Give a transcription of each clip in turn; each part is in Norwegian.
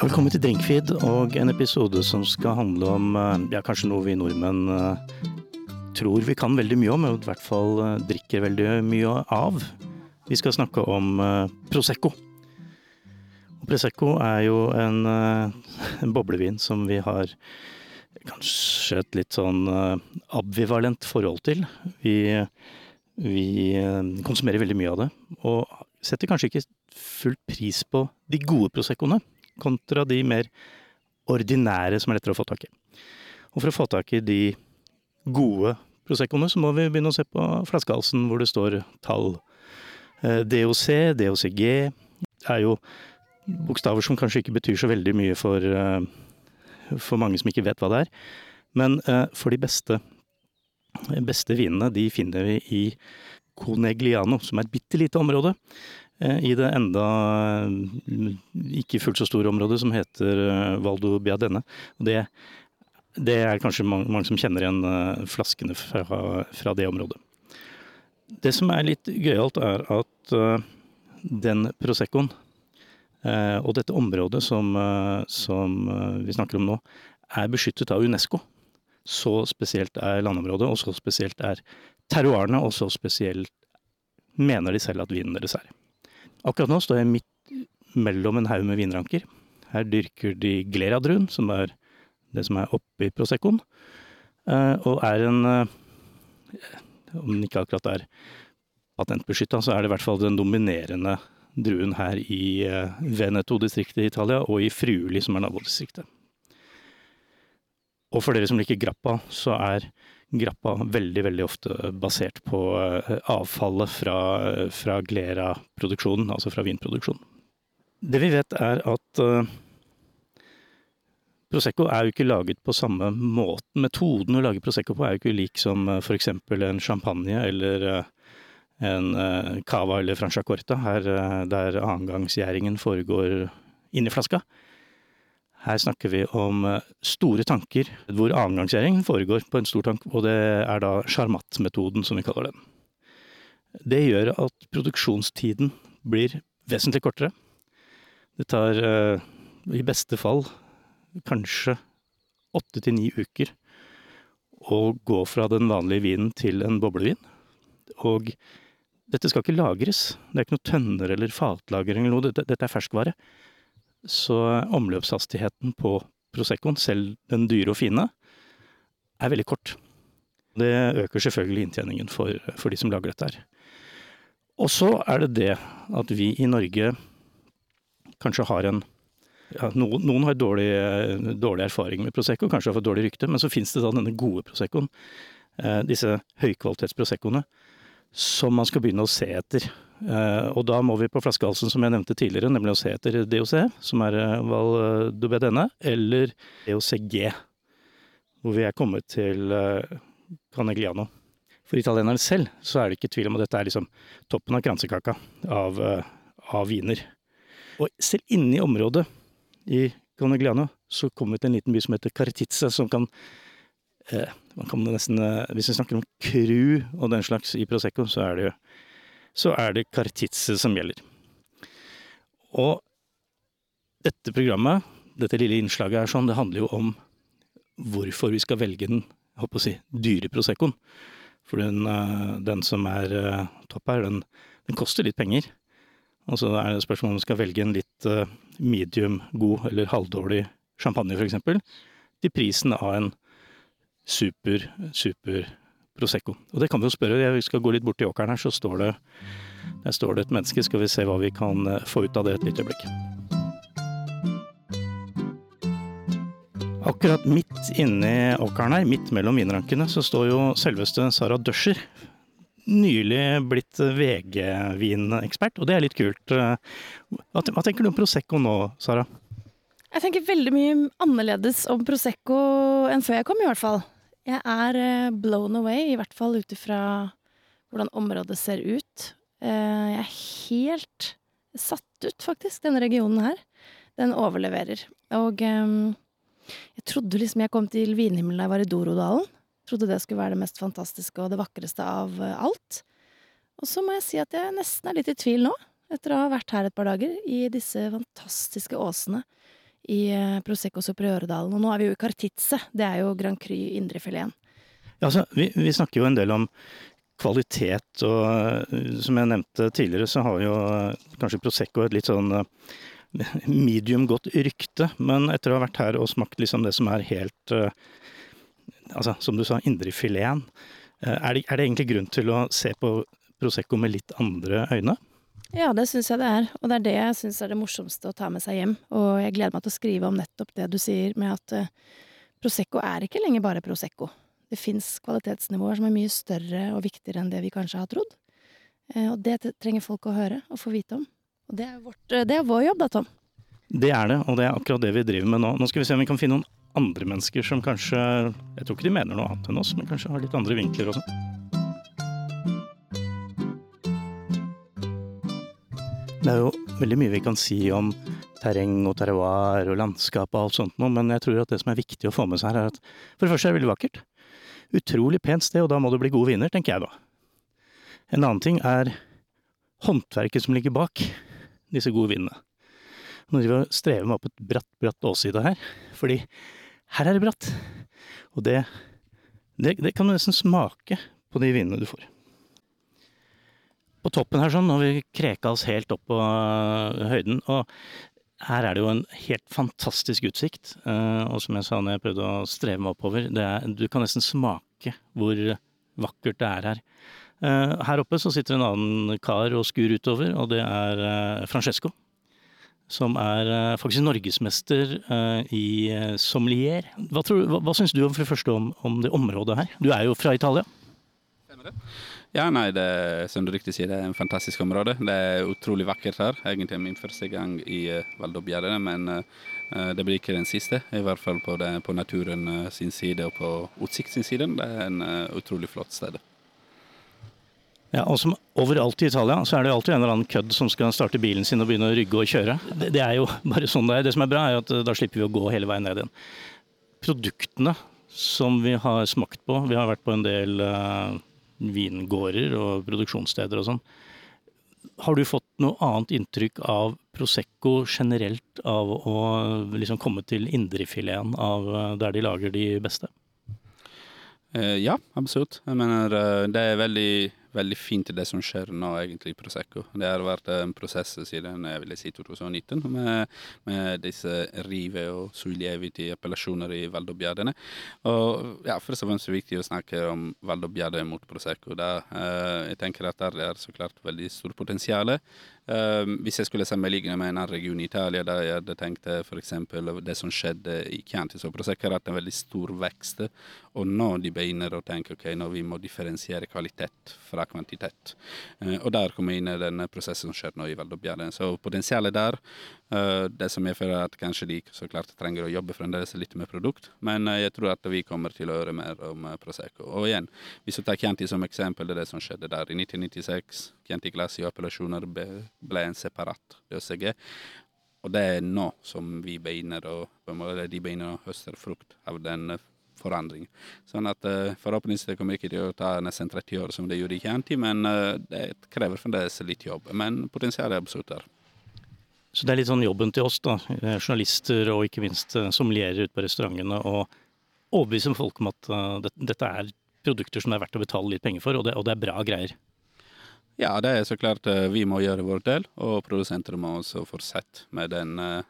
Velkommen til Drinkfeed og en episode som skal handle om eh, ja, kanskje noe vi nordmenn eh, tror vi kan veldig mye om, og i hvert fall eh, drikker veldig mye av. Vi skal snakke om Prosecco. Og Prosecco er jo en, en boblevin som vi har kanskje et litt sånn abvivalent forhold til. Vi, vi konsumerer veldig mye av det, og setter kanskje ikke full pris på de gode Proseccoene kontra de mer ordinære som er lettere å få tak i. Og for å få tak i de gode Proseccoene, så må vi begynne å se på flaskehalsen hvor det står tall. DOC, DOCG er jo bokstaver som kanskje ikke betyr så veldig mye for, for mange som ikke vet hva det er. Men for de beste, beste vinene, de finner vi i Conegliano, som er et bitte lite område i det enda ikke fullt så store området som heter Valdo Biadene. Det, det er kanskje mange, mange, som kjenner igjen flaskene fra, fra, det området. Det som er litt gøyalt, er at den Proseccoen og dette området som, som vi snakker om nå, er beskyttet av Unesco. Så spesielt er landområdet, og så spesielt er terroirene, og så spesielt mener de selv at vinen deres er. Akkurat nå står jeg midt mellom en haug med vinranker. Her dyrker de Gleradruen, som er det som er oppi Proseccoen, og er en Om den ikke akkurat er patentbeskytta, så er det i hvert fall den dominerende druen her i Veneto-distriktet i Italia, og i Friuli, som er nabodistriktet. Og for dere som liker grappa, så er grappa veldig, veldig ofte basert på avfallet fra, fra Glera-produksjonen, altså fra vinproduksjonen. Det vi vet er at uh, Prosecco er jo ikke laget på samme måten. Metoden å lage Prosecco på er jo ikke lik som eksempel en champagne eller en cava eller franciacorta, her der annengangsgjæringen foregår inni flaska. Her snakker vi om store tanker hvor annengangsgjæring foregår på en stor tank, og det er da Charmat-metoden som vi kaller den. Det gjør at produksjonstiden blir vesentlig kortere. Det tar i beste fall kanskje åtte til ni uker å gå fra den vanlige vinen til en boblevin. Og dette skal ikke lagres. Det er ikke noe tønner eller fatlagring eller noe, dette er ferskvare. Så omløpshastigheten på Proseccoen, selv den dyre og fine, er veldig kort. Det øker selvfølgelig inntjeningen for, for de som lager dette her. Og så er det det at vi i Norge kanskje har en ja, noen, noen, har dårlig, dårlig, erfaring med Prosecco, kanskje har fått dårlig rykte, men så fins det da denne gode Proseccoen, eh, disse høykvalitets Proseccoene, som man skal begynne å se etter. Uh, og da må vi på flaskehalsen, som jeg nevnte tidligere, nemlig å se etter DOC, som er uh, Val Dubedene, eller DOCG, hvor vi er kommet til Canegliano. For italienerne selv så er det ikke tvil om at dette er liksom toppen av kransekaka av, av viner. Og selv inne i området i Canegliano så kommer vi til en liten by som heter Caritizza, som kan man kan nesten, Hvis vi snakker om crew og den slags i Prosecco, så er det jo så er det Kartitze som gjelder. Og dette programmet, dette lille innslaget er sånn, det handler jo om hvorfor vi skal velge den, jeg håper å si, dyre Proseccoen. For den, den som er topp her, den, den, koster litt penger. Og så er det spørsmål om vi skal velge en litt medium god eller halvdårlig champagne, eksempel, til prisen av en super, super Prosecco. Og det kan vi jo spørre, jeg skal gå litt bort til åkeren her, så står det, der står det et menneske. Skal vi se hva vi kan få ut av det et lite øyeblikk. Akkurat midt inni åkeren her, midt mellom vinrankene, så står jo selveste Sara Døscher. Nylig blitt VG-vinekspert, og det er litt kult. Hva, hva tenker du om Prosecco nå, Sara? Jeg tenker veldig mye annerledes om Prosecco enn før jeg kom, i hvert fall. Jeg er blown away, i hvert fall ut ifra hvordan området ser ut. Jeg er helt satt ut, faktisk, denne regionen her. Den overleverer. Og jeg trodde liksom jeg kom til vinhimmelen da jeg var i Dorodalen. Trodde det skulle være det mest fantastiske og det vakreste av alt. Og så må jeg si at jeg nesten er litt i tvil nå, etter å ha vært her et par dager, i disse fantastiske åsene i eh, Prosecco Superiore-dalen. Og nå er vi jo i Cartitze, det er jo Grand Cru indrefileten. Ja, altså, vi, vi snakker jo en del om kvalitet, og eh, som jeg nevnte tidligere, så har jo eh, kanskje Prosecco et litt sånn medium godt rykte. Men etter å ha vært her og smakt liksom det som er helt Altså, som du sa, indrefileten. Er, er det egentlig grunn til å se på Prosecco med litt andre øyne? Ja, det syns jeg det er, og det er det jeg syns er det morsomste å ta med seg hjem. Og jeg gleder meg til å skrive om nettopp det du sier med at uh, Prosecco er ikke lenger bare Prosecco. Det fins kvalitetsnivåer som er mye større og viktigere enn det vi kanskje har trodd. Uh, og det trenger folk å høre og få vite om. Og det er, vårt, uh, det er vår jobb da, Tom. Det er det, og det er akkurat det vi driver med nå. Nå skal vi se om vi kan finne noen andre mennesker som kanskje Jeg tror ikke de mener noe annet enn oss, men kanskje har litt andre vinkler også. Det er jo veldig mye vi kan si om terreng og terroir og landskap og alt sånt noe, men jeg tror at det som er viktig å få med seg her, er at for det første er det veldig vakkert. Utrolig pent sted, og da må det bli gode viner, tenker jeg da. En annen ting er håndverket som ligger bak disse gode vinene. Nå driver vi og strever meg opp et bratt, bratt åsside her, fordi her er det bratt. Og det, det, det kan du nesten smake på de vinene du får. På toppen her sånn, når vi kreka oss helt opp på øh, høyden, og her er det jo en helt fantastisk utsikt. eh, og som jeg sa når jeg prøvde å streve meg oppover, det er, du kan nesten smake hvor vakkert det er her. Eh, her oppe så sitter en annen kar og skur utover, og det er eh, Francesco som er eh, faktisk norgesmester eh, i eh, sommelier. Hva, tror, hva, hva syns du for det første om, om det området her? Du er jo fra Italia. Ja, nei, det, som du riktig sier, det er en fantastisk område. Det er utrolig vakkert her. Egentlig min første gang i uh, Valdobbiadene, men uh, det blir ikke den siste. I hvert fall på, det, på naturen uh, sin side og på utsikt sin side. Det er en uh, utrolig flott sted. Ja, og som overalt i Italia, så er det alltid en eller annen kødd som skal starte bilen sin og begynne å rygge og kjøre. Det, det er jo bare sånn det er. Det som er bra, er at eh, da slipper vi å gå hele veien ned igjen. Produktene som vi har smakt på, vi har vært på en del eh, vingårder og produksjonssteder og sånn. Har du fått noe annet inntrykk av Prosecco generelt, av å liksom komme til indrefileten av eh, der de lager de beste? Eh, ja, absolutt. Jeg mener, eh, det er veldig, veldig fint det som skjer nå egentlig i Prosecco. Det har vært en prosess siden jeg vil si 2019 med, med disse rive- og soilieviti appellasjoner i Valdobbiadene. Og ja, først og fremst er det viktig å snakke om valdobjadene mot Prosecco. Da, eh, jeg tenker at der er så klart veldig stort potensial. Eh, hvis jeg skulle sammenligne med en annen region i Italia, der jeg hadde tenkt f.eks. det som skjedde i Chianti, så Prosecco har hatt en veldig stor vekst. Og nå de begynner å tenke ok, nå vi må differensiere kvalitet fra kvantitet. Eh, og der kommer inn den prosessen som skjer nå i Valdobbiadene. Så potensialet der, eh, det som jeg føler at kanskje de så klart trenger å jobbe fremdeles litt med produkt, men eh, jeg tror at vi kommer til å høre mer om eh, Prosecco. Og igjen, hvis du tar Chianti som eksempel, det er det som skjedde der i 1996. Chianti i appellasjoner ble en separat løsning. Og det er nå som vi begynner å, de begynner å høste frukt av den eh, forandringen. Sånn at eh, forhåpentligvis det kommer ikke til å ta nesten 30 år som det gjorde i Chianti, men eh, det krever fremdeles litt jobb. Men potensialet er absolutt der. Så det er litt sånn jobben til oss, da, journalister og ikke minst sommelierer ute på restaurantene, å overbevise folk om at dette er produkter som det er verdt å betale litt penger for, og det, og det er bra greier. Ja, det er så klart eh, vi må gjøre vår del, og produsenter må også fortsette med den uh,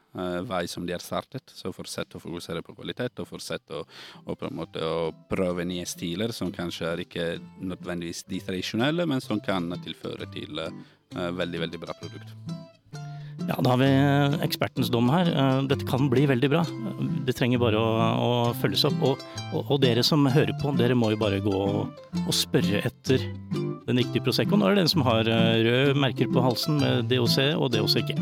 vei som de har startet. Så fortsette å fokusere på kvalitet, og fortsette å, å, på en måte, å prøve nye stiler som kanskje er ikke nødvendigvis de tradisjonelle, men som kan tilføre til veldig, veldig bra produkt. Ja, da har vi eh, ekspertens dom her. Eh, Dette kan bli veldig bra. Det trenger bare å, å følges opp. Og, og, og dere som hører på, dere må jo bare gå og, og spørre etter den riktige Proseccoen. Er det den som har eh, røde merker på halsen med DOC og DOCG.